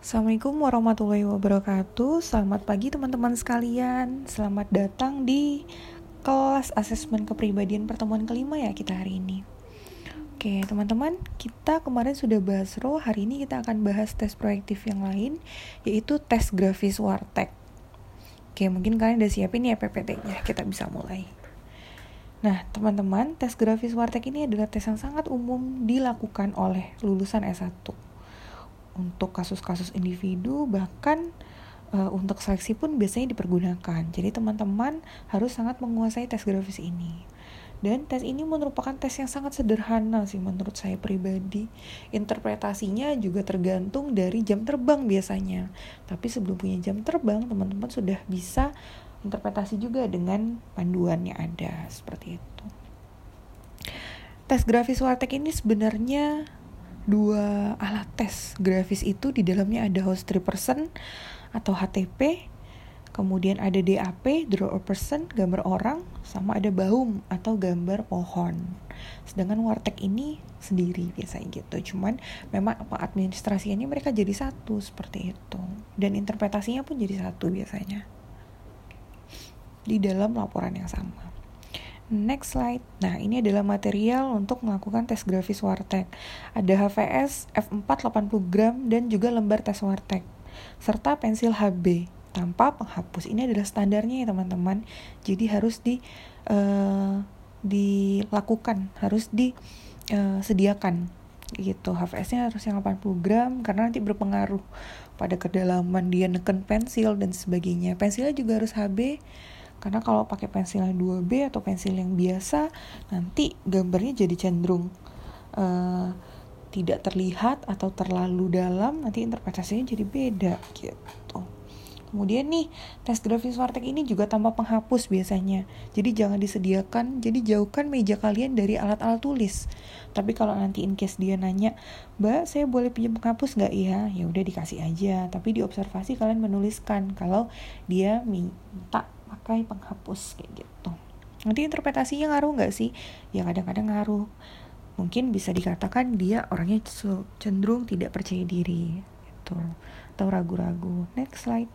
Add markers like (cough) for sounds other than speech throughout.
Assalamualaikum warahmatullahi wabarakatuh. Selamat pagi teman-teman sekalian. Selamat datang di kelas asesmen kepribadian pertemuan kelima ya kita hari ini. Oke teman-teman kita kemarin sudah bahas roh. Hari ini kita akan bahas tes proyektif yang lain Yaitu tes grafis wartek Oke mungkin kalian udah siapin ya PPT-nya Kita bisa mulai. Nah, teman-teman, tes grafis wartek ini adalah tes yang sangat umum dilakukan oleh lulusan S1 untuk kasus-kasus individu bahkan uh, untuk seleksi pun biasanya dipergunakan. Jadi teman-teman harus sangat menguasai tes grafis ini. Dan tes ini merupakan tes yang sangat sederhana sih menurut saya pribadi. Interpretasinya juga tergantung dari jam terbang biasanya. Tapi sebelum punya jam terbang, teman-teman sudah bisa interpretasi juga dengan panduan yang ada seperti itu. Tes grafis Wartek ini sebenarnya dua alat tes grafis itu di dalamnya ada host three person atau HTP kemudian ada DAP draw a person gambar orang sama ada baum atau gambar pohon. Sedangkan wartek ini sendiri biasanya gitu. Cuman memang apa administrasinya mereka jadi satu seperti itu. Dan interpretasinya pun jadi satu biasanya. Di dalam laporan yang sama Next slide. Nah, ini adalah material untuk melakukan tes grafis Wartek. Ada HVS F4 80 gram dan juga lembar tes Wartek. Serta pensil HB tanpa penghapus. Ini adalah standarnya ya teman-teman. Jadi harus di uh, dilakukan, harus disediakan uh, gitu. HVS-nya harus yang 80 gram karena nanti berpengaruh pada kedalaman dia neken pensil dan sebagainya. Pensilnya juga harus HB karena kalau pakai pensil yang 2B atau pensil yang biasa nanti gambarnya jadi cenderung uh, tidak terlihat atau terlalu dalam nanti interpretasinya jadi beda gitu. Kemudian nih tes grafis wartek ini juga tanpa penghapus biasanya. Jadi jangan disediakan jadi jauhkan meja kalian dari alat-alat tulis. Tapi kalau nanti in case dia nanya mbak saya boleh pinjam penghapus nggak? Ya ya udah dikasih aja. Tapi di observasi kalian menuliskan kalau dia minta pakai penghapus kayak gitu. Nanti interpretasinya ngaruh nggak sih? Ya kadang-kadang ngaruh. Mungkin bisa dikatakan dia orangnya cenderung tidak percaya diri gitu. Atau ragu-ragu. Next slide.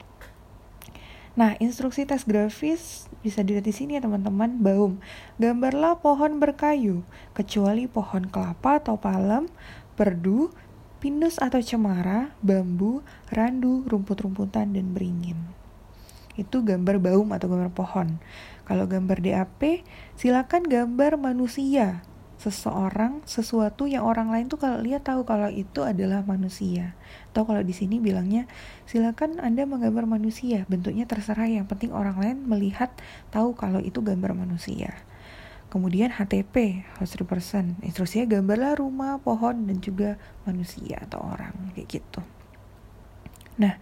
Nah, instruksi tes grafis bisa dilihat di sini ya teman-teman. Baum, gambarlah pohon berkayu, kecuali pohon kelapa atau palem, perdu, pinus atau cemara, bambu, randu, rumput-rumputan, dan beringin itu gambar baum atau gambar pohon. Kalau gambar DAP, silakan gambar manusia, seseorang, sesuatu yang orang lain tuh kalau lihat tahu kalau itu adalah manusia. Atau kalau di sini bilangnya, silakan Anda menggambar manusia, bentuknya terserah yang penting orang lain melihat tahu kalau itu gambar manusia. Kemudian HTP, host person, instruksinya gambarlah rumah, pohon, dan juga manusia atau orang, kayak gitu. Nah,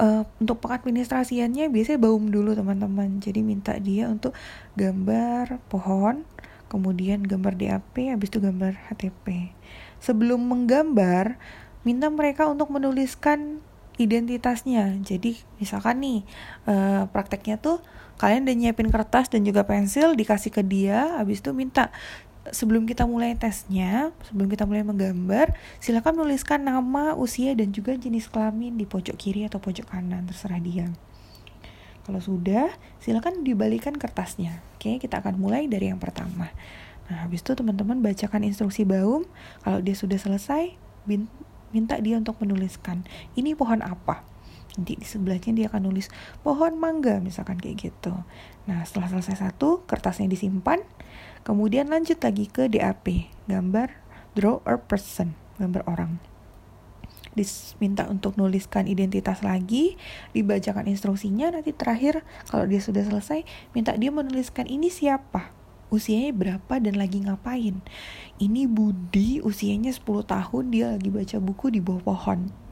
uh, untuk pengadministrasiannya biasanya baum dulu teman-teman. Jadi minta dia untuk gambar pohon kemudian gambar DAP habis itu gambar HTP sebelum menggambar minta mereka untuk menuliskan identitasnya. Jadi misalkan nih uh, prakteknya tuh kalian udah nyiapin kertas dan juga pensil dikasih ke dia habis itu minta sebelum kita mulai tesnya, sebelum kita mulai menggambar, silakan menuliskan nama, usia, dan juga jenis kelamin di pojok kiri atau pojok kanan, terserah dia. Kalau sudah, silakan dibalikan kertasnya. Oke, kita akan mulai dari yang pertama. Nah, habis itu teman-teman bacakan instruksi baum. Kalau dia sudah selesai, minta dia untuk menuliskan, ini pohon apa? Nanti di sebelahnya dia akan nulis pohon mangga, misalkan kayak gitu. Nah, setelah selesai satu, kertasnya disimpan, Kemudian lanjut lagi ke DAP, gambar draw a person, gambar orang. Diminta untuk nuliskan identitas lagi, dibacakan instruksinya, nanti terakhir kalau dia sudah selesai, minta dia menuliskan ini siapa, usianya berapa dan lagi ngapain. Ini Budi, usianya 10 tahun, dia lagi baca buku di bawah pohon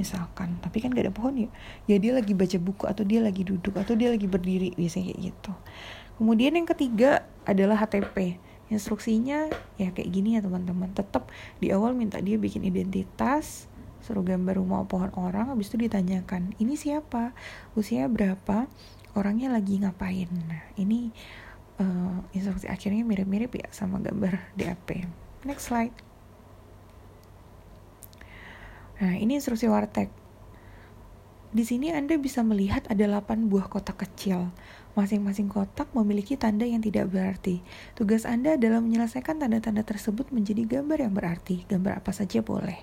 misalkan tapi kan gak ada pohon ya ya dia lagi baca buku atau dia lagi duduk atau dia lagi berdiri biasanya kayak gitu kemudian yang ketiga adalah HTP instruksinya ya kayak gini ya teman-teman. Tetap di awal minta dia bikin identitas suruh gambar rumah pohon orang habis itu ditanyakan ini siapa? Usia berapa? Orangnya lagi ngapain? Nah ini uh, instruksi akhirnya mirip-mirip ya sama gambar DAP next slide. Nah ini instruksi wartek di sini Anda bisa melihat ada 8 buah kotak kecil. Masing-masing kotak memiliki tanda yang tidak berarti. Tugas Anda adalah menyelesaikan tanda-tanda tersebut menjadi gambar yang berarti. Gambar apa saja boleh.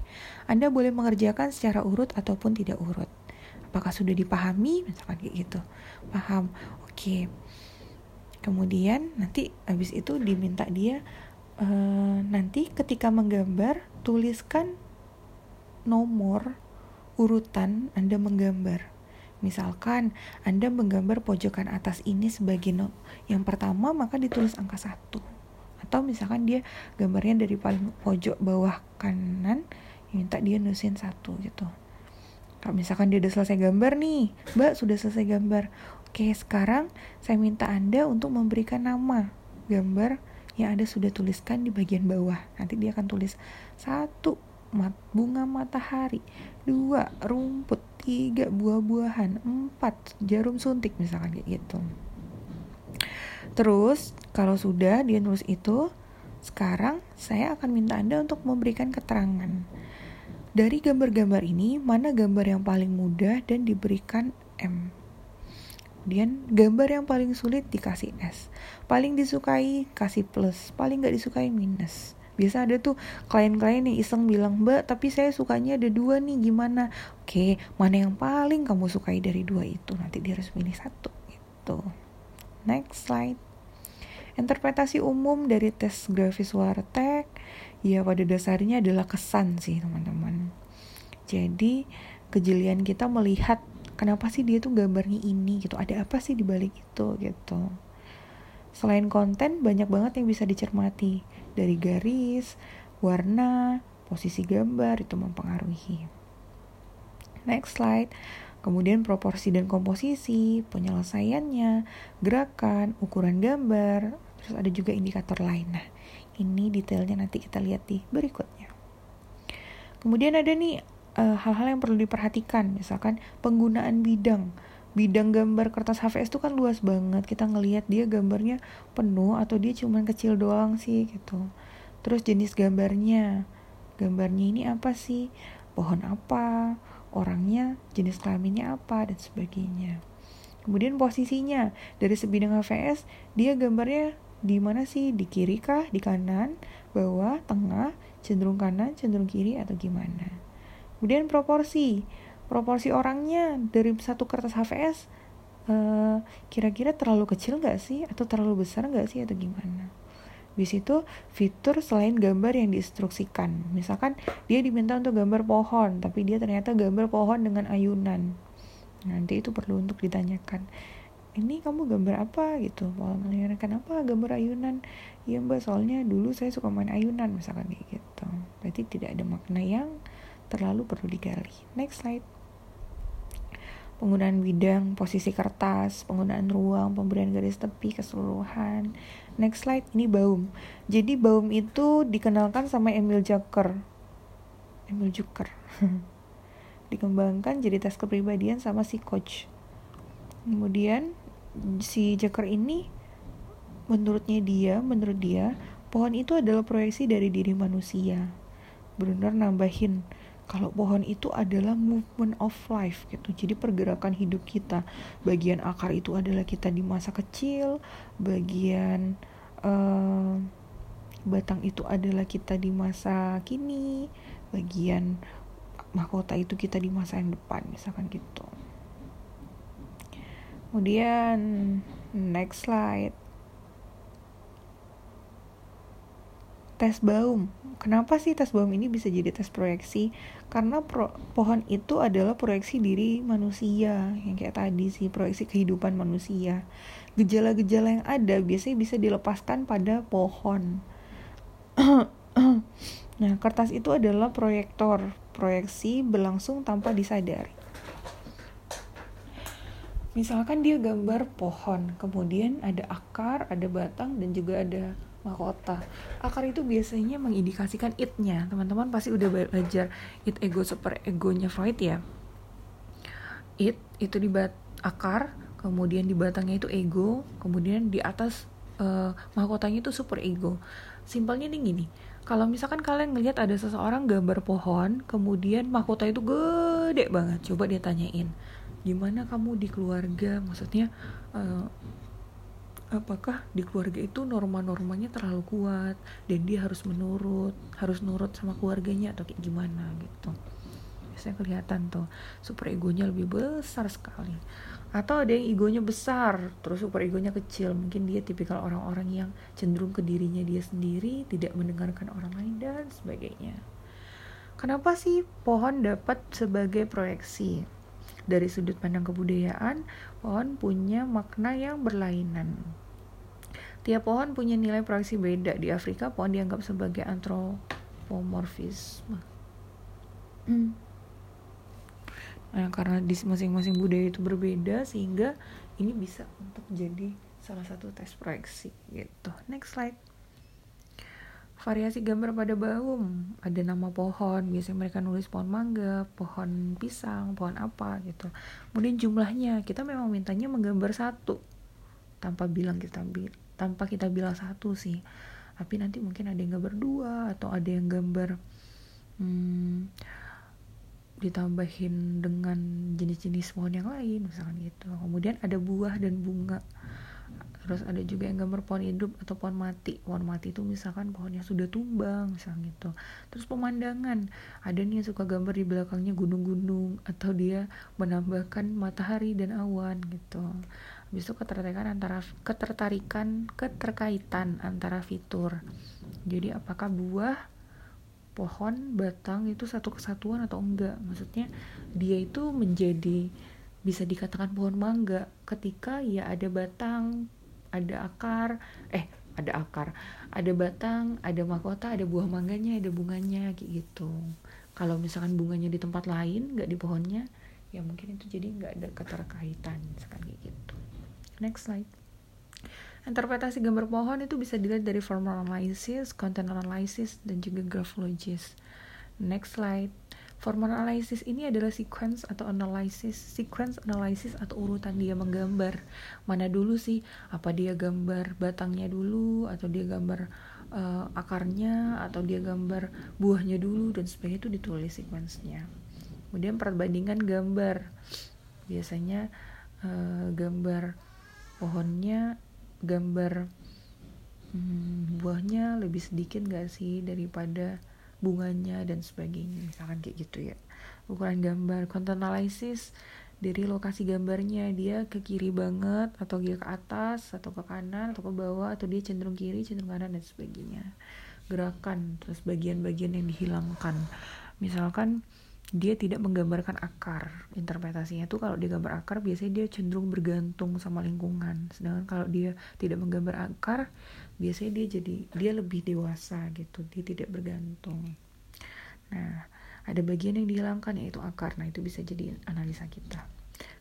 Anda boleh mengerjakan secara urut ataupun tidak urut. Apakah sudah dipahami? Misalkan kayak gitu. Paham. Oke. Kemudian nanti habis itu diminta dia uh, nanti ketika menggambar tuliskan nomor urutan Anda menggambar. Misalkan Anda menggambar pojokan atas ini sebagai no yang pertama maka ditulis angka satu. Atau misalkan dia gambarnya dari paling pojok bawah kanan minta dia nulisin satu gitu. Kalau misalkan dia udah selesai gambar nih, Mbak sudah selesai gambar. Oke, sekarang saya minta Anda untuk memberikan nama gambar yang Anda sudah tuliskan di bagian bawah. Nanti dia akan tulis satu mat, bunga matahari, dua rumput, tiga buah-buahan, empat jarum suntik misalkan kayak gitu. Terus kalau sudah dia nulis itu, sekarang saya akan minta Anda untuk memberikan keterangan. Dari gambar-gambar ini, mana gambar yang paling mudah dan diberikan M? Kemudian gambar yang paling sulit dikasih S. Paling disukai kasih plus, paling gak disukai minus biasa ada tuh klien-klien yang iseng bilang mbak tapi saya sukanya ada dua nih gimana? Oke mana yang paling kamu sukai dari dua itu? Nanti dia harus pilih satu gitu. Next slide. Interpretasi umum dari tes grafis wartek ya pada dasarnya adalah kesan sih teman-teman. Jadi kejelian kita melihat kenapa sih dia tuh gambarnya ini? gitu. Ada apa sih di balik itu? gitu. Selain konten, banyak banget yang bisa dicermati dari garis, warna, posisi gambar itu mempengaruhi. Next slide. Kemudian proporsi dan komposisi, penyelesaiannya, gerakan, ukuran gambar, terus ada juga indikator lain. Nah, ini detailnya nanti kita lihat di berikutnya. Kemudian ada nih eh, hal-hal uh, yang perlu diperhatikan, misalkan penggunaan bidang bidang gambar kertas HVS itu kan luas banget. Kita ngelihat dia gambarnya penuh atau dia cuman kecil doang sih gitu. Terus jenis gambarnya. Gambarnya ini apa sih? Pohon apa? Orangnya jenis kelaminnya apa? Dan sebagainya. Kemudian posisinya. Dari sebidang HVS dia gambarnya di mana sih? Di kiri kah? Di kanan? Bawah? Tengah? Cenderung kanan? Cenderung kiri? Atau gimana? Kemudian proporsi proporsi orangnya dari satu kertas HVS kira eh, kira-kira terlalu kecil nggak sih? Atau terlalu besar nggak sih? Atau gimana? Di situ fitur selain gambar yang diinstruksikan. Misalkan dia diminta untuk gambar pohon tapi dia ternyata gambar pohon dengan ayunan. Nanti itu perlu untuk ditanyakan ini kamu gambar apa? Gitu. Kalau menanyakan apa gambar ayunan? Iya mbak soalnya dulu saya suka main ayunan misalkan kayak gitu. Berarti tidak ada makna yang terlalu perlu digali. Next slide penggunaan bidang, posisi kertas, penggunaan ruang, pemberian garis tepi keseluruhan. Next slide, ini Baum. Jadi Baum itu dikenalkan sama Emil Zucker. Emil Zucker. (laughs) Dikembangkan jadi tes kepribadian sama si coach. Kemudian si Zucker ini menurutnya dia, menurut dia, pohon itu adalah proyeksi dari diri manusia. Benar nambahin kalau pohon itu adalah movement of life gitu. Jadi pergerakan hidup kita. Bagian akar itu adalah kita di masa kecil. Bagian uh, batang itu adalah kita di masa kini. Bagian mahkota itu kita di masa yang depan misalkan gitu. Kemudian next slide tes baum. Kenapa sih tes baum ini bisa jadi tes proyeksi? Karena pro, pohon itu adalah proyeksi diri manusia, yang kayak tadi sih, proyeksi kehidupan manusia. Gejala-gejala yang ada biasanya bisa dilepaskan pada pohon. (clears throat) nah, kertas itu adalah proyektor, proyeksi berlangsung tanpa disadari. Misalkan dia gambar pohon, kemudian ada akar, ada batang, dan juga ada mahkota. Akar itu biasanya mengindikasikan it-nya. Teman-teman pasti udah belajar it ego super egonya Freud ya. It itu di bat akar, kemudian di batangnya itu ego, kemudian di atas uh, mahkotanya itu super ego. Simpelnya nih gini, kalau misalkan kalian ngelihat ada seseorang gambar pohon kemudian mahkota itu gede banget coba dia tanyain gimana kamu di keluarga maksudnya uh, apakah di keluarga itu norma-normanya terlalu kuat dan dia harus menurut harus nurut sama keluarganya atau kayak gimana gitu? Biasanya kelihatan tuh super egonya lebih besar sekali. Atau ada yang egonya besar terus super egonya kecil. Mungkin dia tipikal orang-orang yang cenderung ke dirinya dia sendiri tidak mendengarkan orang lain dan sebagainya. Kenapa sih pohon dapat sebagai proyeksi? Dari sudut pandang kebudayaan pohon punya makna yang berlainan tiap pohon punya nilai proyeksi beda di Afrika pohon dianggap sebagai antropomorfisme hmm Nah, karena di masing-masing budaya itu berbeda sehingga ini bisa untuk jadi salah satu tes proyeksi gitu. Next slide. Variasi gambar pada baum, ada nama pohon, biasanya mereka nulis pohon mangga, pohon pisang, pohon apa gitu. Kemudian jumlahnya, kita memang mintanya menggambar satu. Tanpa bilang kita tanpa kita bilang satu sih. Tapi nanti mungkin ada yang gambar dua atau ada yang gambar hmm, ditambahin dengan jenis-jenis pohon yang lain misalkan gitu. Kemudian ada buah dan bunga terus ada juga yang gambar pohon hidup atau pohon mati. Pohon mati itu misalkan pohon yang sudah tumbang misalkan gitu. Terus pemandangan. Ada nih yang suka gambar di belakangnya gunung-gunung atau dia menambahkan matahari dan awan gitu. Habis itu ketertarikan antara ketertarikan keterkaitan antara fitur. Jadi apakah buah pohon batang itu satu kesatuan atau enggak? Maksudnya dia itu menjadi bisa dikatakan pohon mangga ketika ya ada batang ada akar eh ada akar ada batang ada mahkota ada buah mangganya ada bunganya kayak gitu kalau misalkan bunganya di tempat lain nggak di pohonnya ya mungkin itu jadi nggak ada keterkaitan kayak gitu next slide Interpretasi gambar pohon itu bisa dilihat dari formal analysis, content analysis, dan juga graphologis. Next slide. Formal analysis ini adalah sequence atau analysis, sequence analysis atau urutan dia menggambar. Mana dulu sih? Apa dia gambar batangnya dulu, atau dia gambar uh, akarnya, atau dia gambar buahnya dulu, dan sebagainya itu ditulis sequence-nya. Kemudian perbandingan gambar. Biasanya uh, gambar pohonnya gambar hmm, buahnya lebih sedikit gak sih daripada bunganya dan sebagainya. Misalkan kayak gitu ya. Ukuran gambar content analysis dari lokasi gambarnya. Dia ke kiri banget atau dia ke atas atau ke kanan atau ke bawah atau dia cenderung kiri cenderung kanan dan sebagainya. Gerakan terus bagian-bagian yang dihilangkan. Misalkan dia tidak menggambarkan akar interpretasinya tuh kalau dia gambar akar biasanya dia cenderung bergantung sama lingkungan. Sedangkan kalau dia tidak menggambar akar biasanya dia jadi dia lebih dewasa gitu dia tidak bergantung. Nah ada bagian yang dihilangkan yaitu akar. Nah itu bisa jadi analisa kita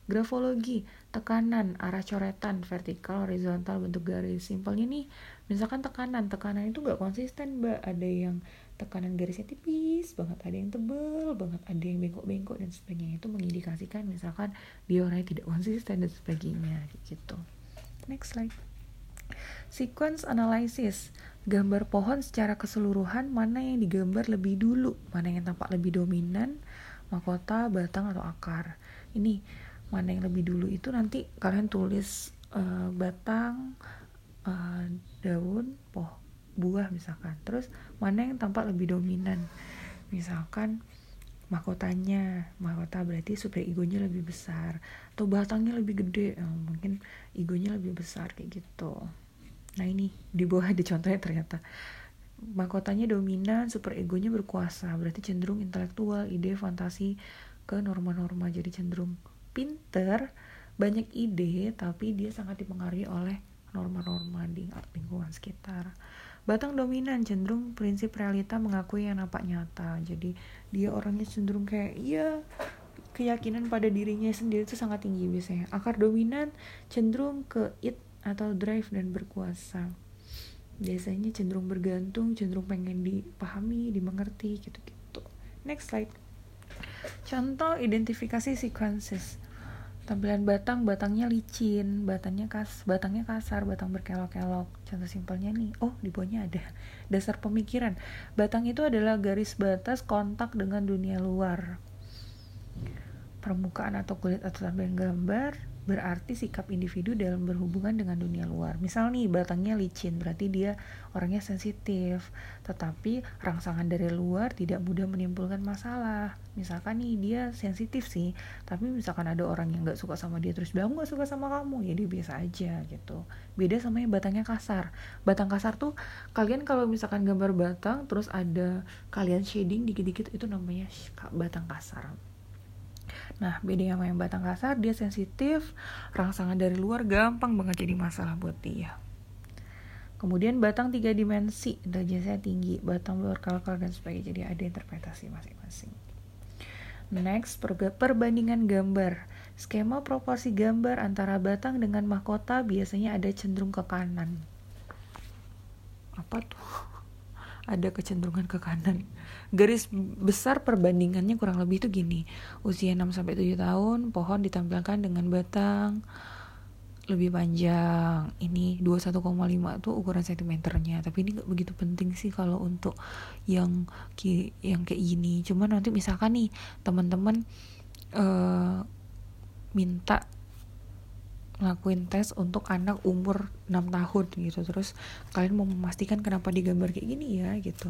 grafologi tekanan arah coretan vertikal horizontal bentuk garis. Simpelnya nih misalkan tekanan tekanan itu gak konsisten mbak. Ada yang tekanan garisnya tipis banget ada yang tebel banget ada yang bengkok-bengkok dan sebagainya. Itu mengindikasikan misalkan dia orangnya tidak (laughs) konsisten dan sebagainya gitu. Next slide. Sequence analysis. Gambar pohon secara keseluruhan mana yang digambar lebih dulu mana yang tampak lebih dominan mahkota batang atau akar. Ini mana yang lebih dulu itu nanti kalian tulis uh, batang uh, daun poh buah misalkan. Terus mana yang tampak lebih dominan? Misalkan mahkotanya. Mahkota berarti super egonya lebih besar atau batangnya lebih gede. Oh, mungkin egonya lebih besar kayak gitu. Nah ini di bawah ada contohnya ternyata. Mahkotanya dominan super egonya berkuasa. Berarti cenderung intelektual ide fantasi ke norma-norma. Jadi cenderung pinter banyak ide tapi dia sangat dipengaruhi oleh norma-norma di lingkungan sekitar Batang dominan cenderung prinsip realita mengakui yang nampak nyata. Jadi dia orangnya cenderung kayak iya keyakinan pada dirinya sendiri itu sangat tinggi biasanya. Akar dominan cenderung ke it atau drive dan berkuasa. Biasanya cenderung bergantung, cenderung pengen dipahami, dimengerti gitu-gitu. Next slide. Contoh identifikasi sequences. Tampilan batang batangnya licin batangnya kas batangnya kasar batang berkelok-kelok. Contoh simpelnya nih oh di bawahnya ada. (laughs) Dasar pemikiran. Batang itu adalah garis batas kontak dengan dunia luar. Permukaan atau kulit atau tampilan gambar berarti sikap individu dalam berhubungan dengan dunia luar. Misal nih batangnya licin, berarti dia orangnya sensitif, tetapi rangsangan dari luar tidak mudah menimbulkan masalah. Misalkan nih dia sensitif sih, tapi misalkan ada orang yang nggak suka sama dia terus bilang nggak suka sama kamu, ya dia biasa aja gitu. Beda sama yang batangnya kasar. Batang kasar tuh kalian kalau misalkan gambar batang terus ada kalian shading dikit-dikit itu namanya batang kasar Nah, beda sama yang batang kasar, dia sensitif, rangsangan dari luar gampang banget jadi masalah buat dia. Kemudian batang tiga dimensi, derajatnya tinggi, batang berkalkal dan sebagainya, jadi ada interpretasi masing-masing. Next, perbandingan gambar. Skema proporsi gambar antara batang dengan mahkota biasanya ada cenderung ke kanan. Apa tuh? (laughs) Ada kecenderungan ke kanan garis besar perbandingannya kurang lebih itu gini. Usia 6 sampai 7 tahun pohon ditampilkan dengan batang lebih panjang. Ini 21,5 tuh ukuran sentimeternya. Tapi ini gak begitu penting sih kalau untuk yang yang kayak gini. Cuman nanti misalkan nih teman-teman uh, minta ngelakuin tes untuk anak umur 6 tahun gitu. Terus kalian mau memastikan kenapa digambar kayak gini ya gitu.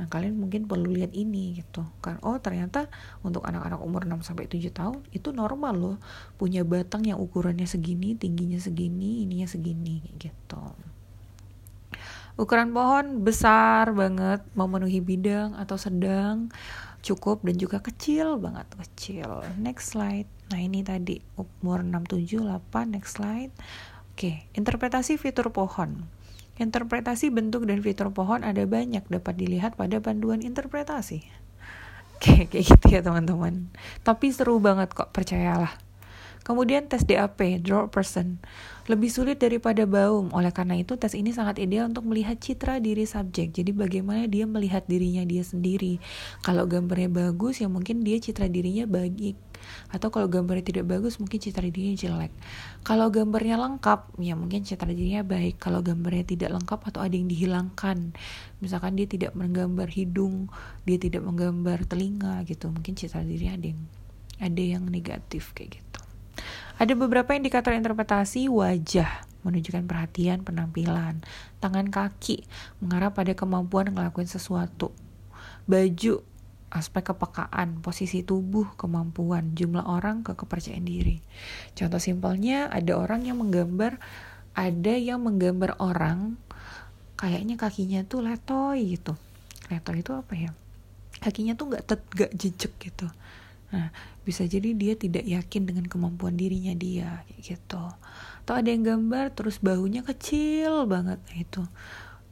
Nah kalian mungkin perlu lihat ini gitu. Kan oh ternyata untuk anak-anak umur 6 sampai 7 tahun itu normal loh. Punya batang yang ukurannya segini tingginya segini ininya segini gitu. Ukuran pohon besar banget memenuhi bidang atau sedang cukup dan juga kecil banget kecil. Next slide. Nah ini tadi umur 6 7 8 next slide. Oke interpretasi fitur pohon. Interpretasi bentuk dan fitur pohon ada banyak dapat dilihat pada panduan interpretasi. Oke (laughs) kayak gitu ya teman-teman. Tapi seru banget kok percayalah. Kemudian tes DAP, Draw Person, lebih sulit daripada Baum. Oleh karena itu, tes ini sangat ideal untuk melihat citra diri subjek. Jadi bagaimana dia melihat dirinya dia sendiri. Kalau gambarnya bagus, ya mungkin dia citra dirinya baik. Atau kalau gambarnya tidak bagus, mungkin citra dirinya jelek. Kalau gambarnya lengkap, ya mungkin citra dirinya baik. Kalau gambarnya tidak lengkap atau ada yang dihilangkan, misalkan dia tidak menggambar hidung, dia tidak menggambar telinga gitu, mungkin citra dirinya ada yang ada yang negatif kayak gitu. Ada beberapa indikator interpretasi wajah menunjukkan perhatian, penampilan, tangan kaki mengarah pada kemampuan ngelakuin sesuatu, baju, aspek kepekaan, posisi tubuh, kemampuan, jumlah orang ke kepercayaan diri. Contoh simpelnya ada orang yang menggambar, ada yang menggambar orang kayaknya kakinya tuh letoy gitu. Letoy itu apa ya? Kakinya tuh nggak tegak jejak gitu. Nah, bisa jadi dia tidak yakin dengan kemampuan dirinya dia gitu. Atau ada yang gambar terus bahunya kecil banget nah, itu.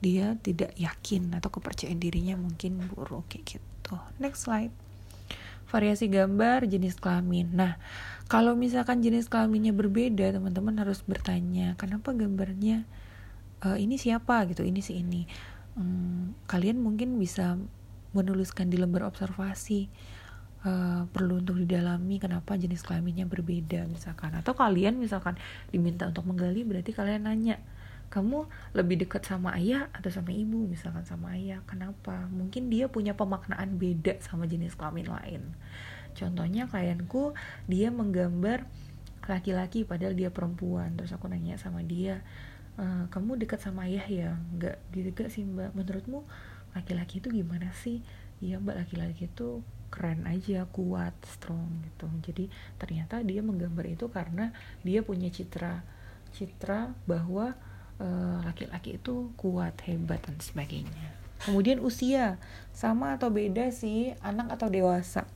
Dia tidak yakin atau kepercayaan dirinya mungkin buruk kayak gitu. Next slide. Variasi gambar jenis kelamin. Nah, kalau misalkan jenis kelaminnya berbeda, teman-teman harus bertanya, kenapa gambarnya uh, ini siapa gitu, ini si ini. Hmm, kalian mungkin bisa menuliskan di lembar observasi uh, perlu untuk didalami kenapa jenis kelaminnya berbeda misalkan. Atau kalian misalkan diminta untuk menggali berarti kalian nanya kamu lebih dekat sama ayah atau sama ibu? Misalkan sama ayah. Kenapa? Mungkin dia punya pemaknaan beda sama jenis kelamin lain. Contohnya klienku dia menggambar laki-laki padahal dia perempuan. Terus aku nanya sama dia e, kamu dekat sama ayah ya? Nggak dekat sih mbak. Menurutmu laki-laki itu gimana sih? Iya mbak laki-laki itu keren aja kuat strong gitu. Jadi ternyata dia menggambar itu karena dia punya citra citra bahwa eh, laki-laki uh, itu kuat hebat dan sebagainya. Kemudian usia sama atau beda sih anak atau dewasa.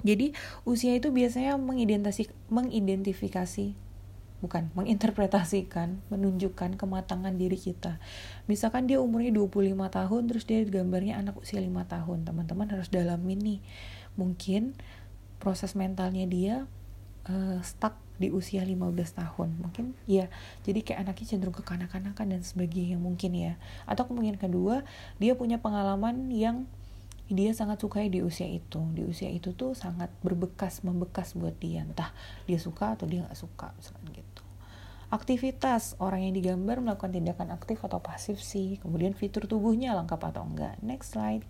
Jadi usia itu biasanya mengidentifikasi mengidentifikasi bukan menginterpretasikan, menunjukkan kematangan diri kita. Misalkan dia umurnya 25 tahun terus dia gambarnya anak usia 5 tahun. Teman-teman harus dalamin nih. Mungkin proses mentalnya dia uh, stuck di usia 15 tahun. Mungkin ya, jadi kayak anaknya cenderung ke kanak-kanakan dan sebagainya mungkin ya. Atau kemungkinan kedua, dia punya pengalaman yang dia sangat sukai di usia itu di usia itu tuh sangat berbekas membekas buat dia entah dia suka atau dia nggak suka misalkan gitu aktivitas orang yang digambar melakukan tindakan aktif atau pasif sih kemudian fitur tubuhnya lengkap atau enggak next slide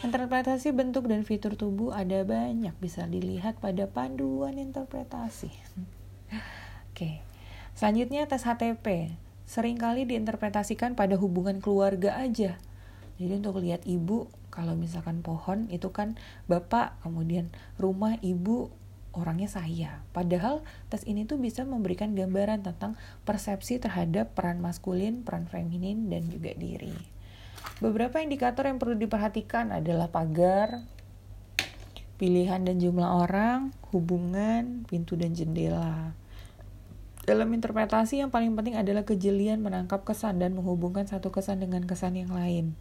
Interpretasi bentuk dan fitur tubuh ada banyak bisa dilihat pada panduan interpretasi. Oke. Selanjutnya tes HTP. Seringkali diinterpretasikan pada hubungan keluarga aja. Jadi untuk lihat ibu, kalau misalkan pohon itu kan bapak, kemudian rumah ibu orangnya saya. Padahal tes ini tuh bisa memberikan gambaran tentang persepsi terhadap peran maskulin, peran feminin, dan juga diri. Beberapa indikator yang perlu diperhatikan adalah pagar, pilihan dan jumlah orang, hubungan, pintu dan jendela. Dalam interpretasi yang paling penting adalah kejelian menangkap kesan dan menghubungkan satu kesan dengan kesan yang lain.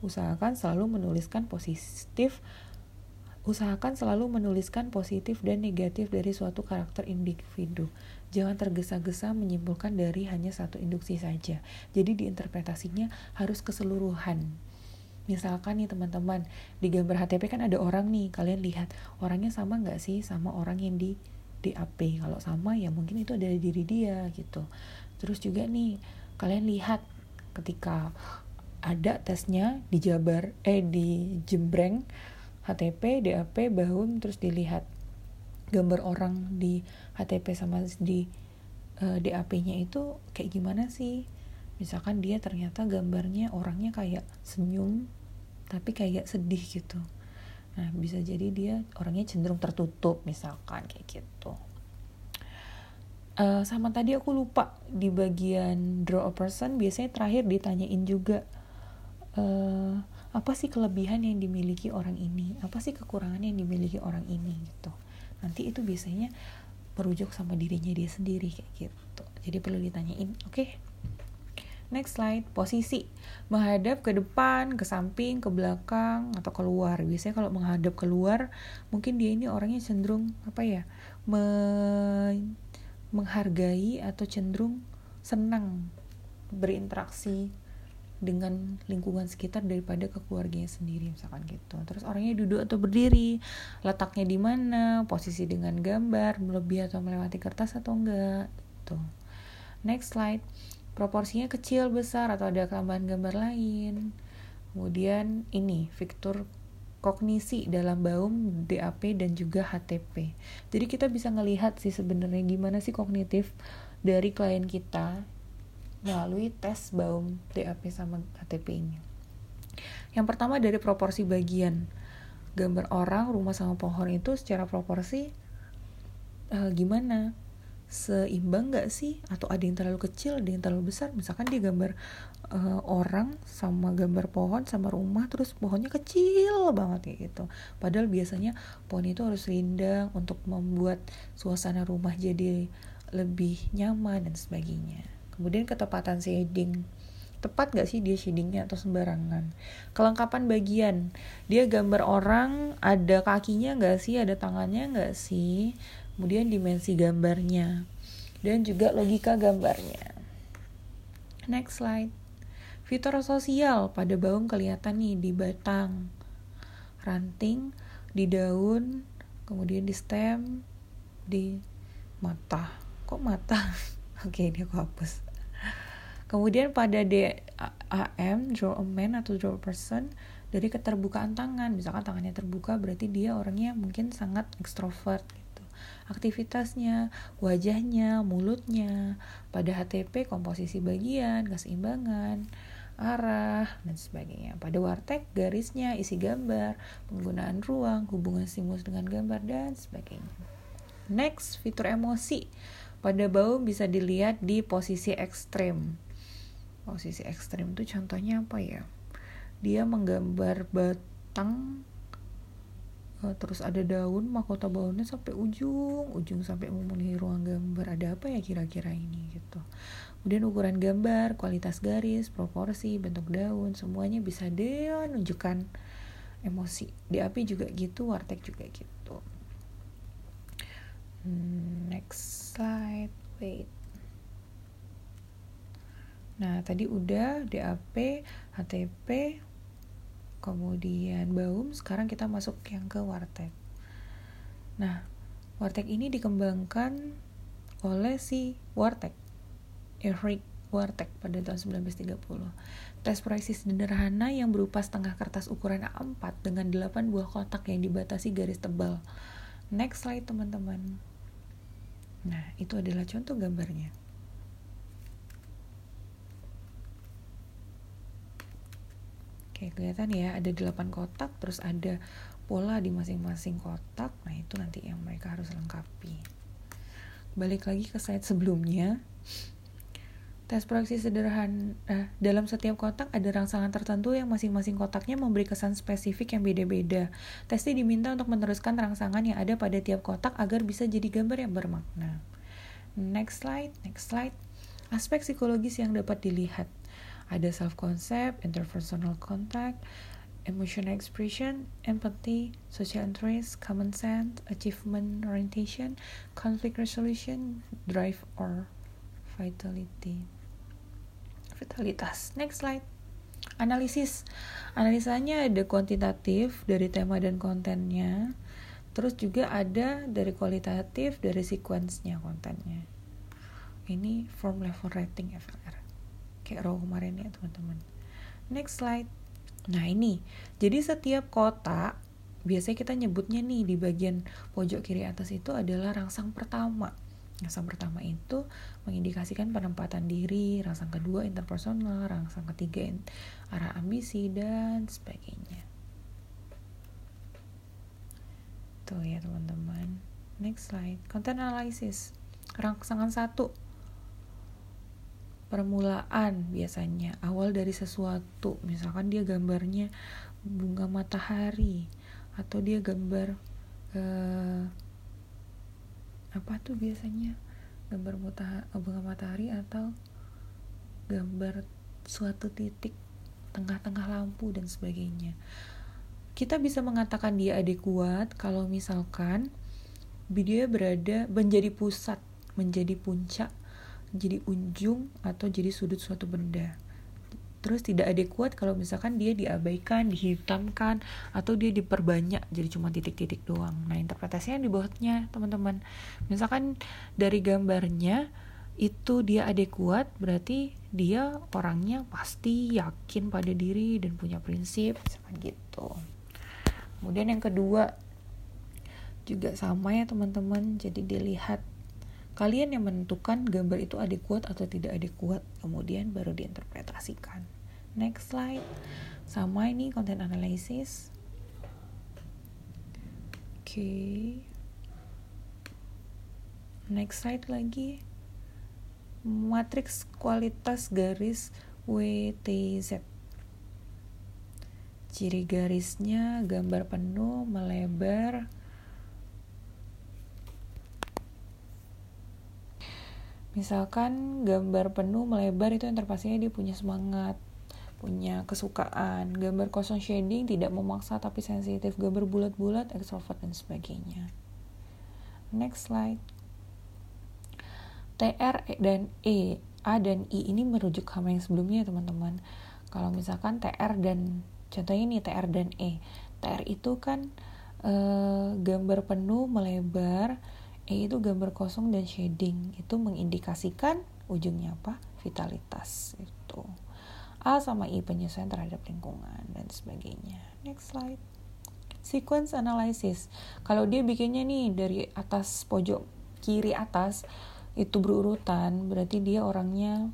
Usahakan selalu menuliskan positif Usahakan selalu menuliskan positif dan negatif dari suatu karakter individu. Jangan tergesa-gesa menyimpulkan dari hanya satu induksi saja. Jadi diinterpretasinya harus keseluruhan. Misalkan nih teman-teman, di gambar HTP kan ada orang nih, kalian lihat orangnya sama nggak sih sama orang yang di DAP? Kalau sama ya mungkin itu ada diri dia gitu. Terus juga nih, kalian lihat ketika ada tesnya di Jabar, eh di Jembreng, HTP, DAP, Bahum, terus dilihat gambar orang di HTP sama di uh, eh, DAP-nya itu kayak gimana sih? Misalkan dia ternyata gambarnya orangnya kayak senyum tapi kayak sedih gitu. Nah, bisa jadi dia orangnya cenderung tertutup misalkan kayak gitu. Uh, sama tadi aku lupa di bagian draw a person biasanya terakhir ditanyain juga uh, apa sih kelebihan yang dimiliki orang ini apa sih kekurangan yang dimiliki orang ini gitu nanti itu biasanya merujuk sama dirinya dia sendiri kayak gitu jadi perlu ditanyain oke okay? Next slide, posisi menghadap ke depan, ke samping, ke belakang atau keluar. Biasanya kalau menghadap keluar, mungkin dia ini orangnya cenderung apa ya, me menghargai atau cenderung senang berinteraksi dengan lingkungan sekitar daripada ke keluarganya sendiri misalkan gitu. Terus orangnya duduk atau berdiri letaknya di mana posisi dengan gambar melebih atau melewati kertas atau enggak tuh next slide. Proporsinya kecil besar atau ada tambahan gambar lain. Kemudian ini fitur kognisi dalam baum DAP dan juga HTP jadi kita bisa ngelihat sih sebenarnya gimana sih kognitif dari klien kita melalui tes Baum DAP sama KTP ini. Yang pertama dari proporsi bagian gambar orang, rumah sama pohon itu secara proporsi uh, gimana? Seimbang gak sih? Atau ada yang terlalu kecil, ada yang terlalu besar? Misalkan dia gambar uh, orang sama gambar pohon sama rumah, terus pohonnya kecil banget kayak gitu. Padahal biasanya pohon itu harus rindang untuk membuat suasana rumah jadi lebih nyaman dan sebagainya kemudian ketepatan shading. Tepat gak sih dia shadingnya atau sembarangan? Kelengkapan bagian. Dia gambar orang ada kakinya gak sih? Ada tangannya gak sih? Kemudian dimensi gambarnya. Dan juga logika gambarnya. Next slide. Fitur sosial. Pada baum kelihatan nih di batang. Ranting di daun kemudian di stem di mata. Kok mata? (laughs) Oke dia aku hapus Kemudian pada DAM, draw a man atau draw a person, dari keterbukaan tangan. Misalkan tangannya terbuka berarti dia orangnya mungkin sangat ekstrovert gitu. Aktivitasnya, wajahnya, mulutnya. Pada HTP komposisi bagian, keseimbangan, arah, dan sebagainya. Pada wartek garisnya, isi gambar, penggunaan ruang, hubungan stimulus dengan gambar, dan sebagainya. Next, fitur emosi. Pada bau bisa dilihat di posisi ekstrem posisi ekstrim tuh contohnya apa ya? Dia menggambar batang uh, terus ada daun mahkota daunnya sampai ujung ujung sampai memenuhi ruang gambar. Ada apa ya kira-kira ini gitu. Kemudian ukuran gambar kualitas garis proporsi bentuk daun semuanya bisa dia nunjukkan emosi DAP juga gitu wartek juga gitu. Hmm, next slide wait Nah, tadi udah DAP, HTP, kemudian Baum, sekarang kita masuk yang ke Warteg. Nah, Warteg ini dikembangkan oleh si Warteg, Eric Warteg pada tahun 1930. Tes proyeksi sederhana yang berupa setengah kertas ukuran A4 dengan 8 buah kotak yang dibatasi garis tebal. Next slide teman-teman. Nah, itu adalah contoh gambarnya. Oke, kelihatan ya, ada 8 kotak, terus ada pola di masing-masing kotak. Nah, itu nanti yang mereka harus lengkapi. Balik lagi ke slide sebelumnya. Tes proyeksi sederhana, eh, dalam setiap kotak ada rangsangan tertentu yang masing-masing kotaknya memberi kesan spesifik yang beda-beda. Testi diminta untuk meneruskan rangsangan yang ada pada tiap kotak agar bisa jadi gambar yang bermakna. Next slide, next slide. Aspek psikologis yang dapat dilihat ada self concept, interpersonal contact, emotional expression, empathy, social interest, common sense, achievement orientation, conflict resolution, drive or vitality. Vitalitas. Next slide. Analisis. Analisanya ada kuantitatif dari tema dan kontennya. Terus juga ada dari kualitatif dari sequence-nya kontennya. Ini form level rating FLR kayak row kemarin ya teman-teman. Next slide. Nah ini. Jadi setiap kotak biasanya kita nyebutnya nih di bagian pojok kiri atas itu adalah rangsang pertama. Rangsang pertama itu mengindikasikan penempatan diri rangsang kedua interpersonal rangsang ketiga arah ambisi dan sebagainya. Tuh ya teman-teman. Next slide. Content analysis. Rangsangan satu permulaan biasanya. Awal dari sesuatu misalkan dia gambarnya bunga matahari atau dia gambar uh, apa tuh biasanya? Gambar muta, bunga matahari atau gambar suatu titik tengah-tengah lampu dan sebagainya. Kita bisa mengatakan dia adekuat kalau misalkan video berada menjadi pusat menjadi puncak jadi ujung atau jadi sudut suatu benda terus tidak adekuat kalau misalkan dia diabaikan, dihitamkan, atau dia diperbanyak jadi cuma titik-titik doang. Nah interpretasinya di bawahnya teman-teman. Misalkan dari gambarnya itu dia adekuat berarti dia orangnya pasti yakin pada diri dan punya prinsip misalkan gitu. Kemudian yang kedua juga sama ya teman-teman. Jadi dilihat Kalian yang menentukan gambar itu adekuat atau tidak adekuat, kemudian baru diinterpretasikan. Next slide. Sama ini content analysis. Oke. Okay. Next slide lagi. Matriks kualitas garis WTZ. Ciri garisnya gambar penuh, melebar, misalkan gambar penuh melebar itu yang terpastinya dia punya semangat punya kesukaan. Gambar kosong shading tidak memaksa tapi sensitif. Gambar bulat-bulat extrovert dan sebagainya. Next slide. TR dan E. A dan I ini merujuk sama yang sebelumnya teman-teman. Kalau misalkan TR dan contohnya ini TR dan E. TR itu kan e, gambar penuh melebar E itu gambar kosong dan shading. Itu mengindikasikan ujungnya apa? Vitalitas itu. A sama I penyesuaian terhadap lingkungan dan sebagainya. Next slide. Sequence analysis. Kalau dia bikinnya nih dari atas pojok kiri atas itu berurutan berarti dia orangnya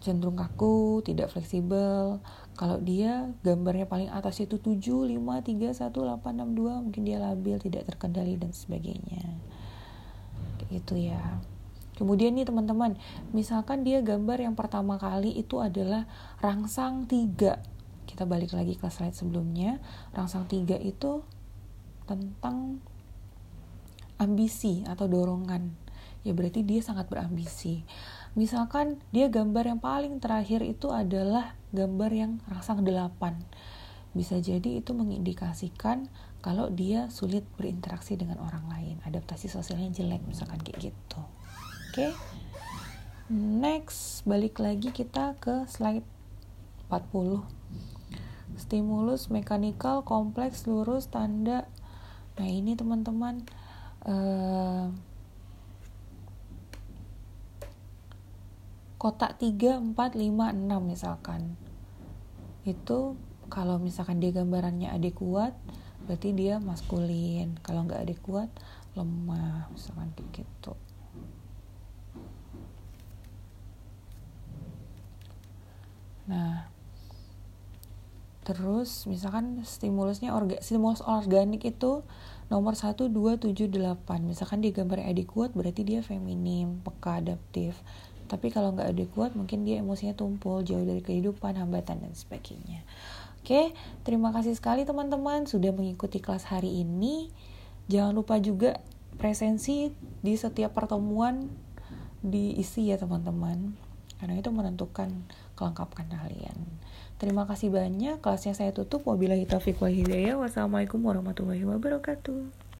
cenderung kaku, tidak fleksibel. Kalau dia gambarnya paling atas itu 7, 5, 3, 1, 8, 6, 2, mungkin dia labil, tidak terkendali dan sebagainya gitu ya Kemudian nih teman-teman, misalkan dia gambar yang pertama kali itu adalah rangsang tiga. Kita balik lagi ke slide sebelumnya. Rangsang tiga itu tentang ambisi atau dorongan. Ya berarti dia sangat berambisi. Misalkan dia gambar yang paling terakhir itu adalah gambar yang rangsang delapan. Bisa jadi itu mengindikasikan kalau dia sulit berinteraksi dengan orang lain adaptasi sosialnya jelek misalkan kayak gitu. Oke? Okay? next balik lagi kita ke slide 40 stimulus mekanikal kompleks lurus tanda. Nah ini teman-teman uh, kotak 3, 4, 5, 6 misalkan. Itu kalau misalkan dia gambarannya adik kuat berarti dia maskulin. Kalau nggak adik kuat lemah misalkan kayak gitu. Nah terus misalkan stimulusnya orga, stimulus organik itu nomor 1, 2, 7, 8 misalkan di gambar adik kuat berarti dia feminim, peka, adaptif. Tapi kalau nggak ada kuat mungkin dia emosinya tumpul jauh dari kehidupan hambatan dan sebagainya oke terima kasih sekali teman-teman sudah mengikuti kelas hari ini. Jangan lupa juga presensi di setiap pertemuan diisi ya teman-teman karena itu menentukan kelengkapan kalian. Terima kasih banyak. Kelasnya saya tutup. Wabillahi taufiq wal hidayah. Wassalamualaikum warahmatullahi wabarakatuh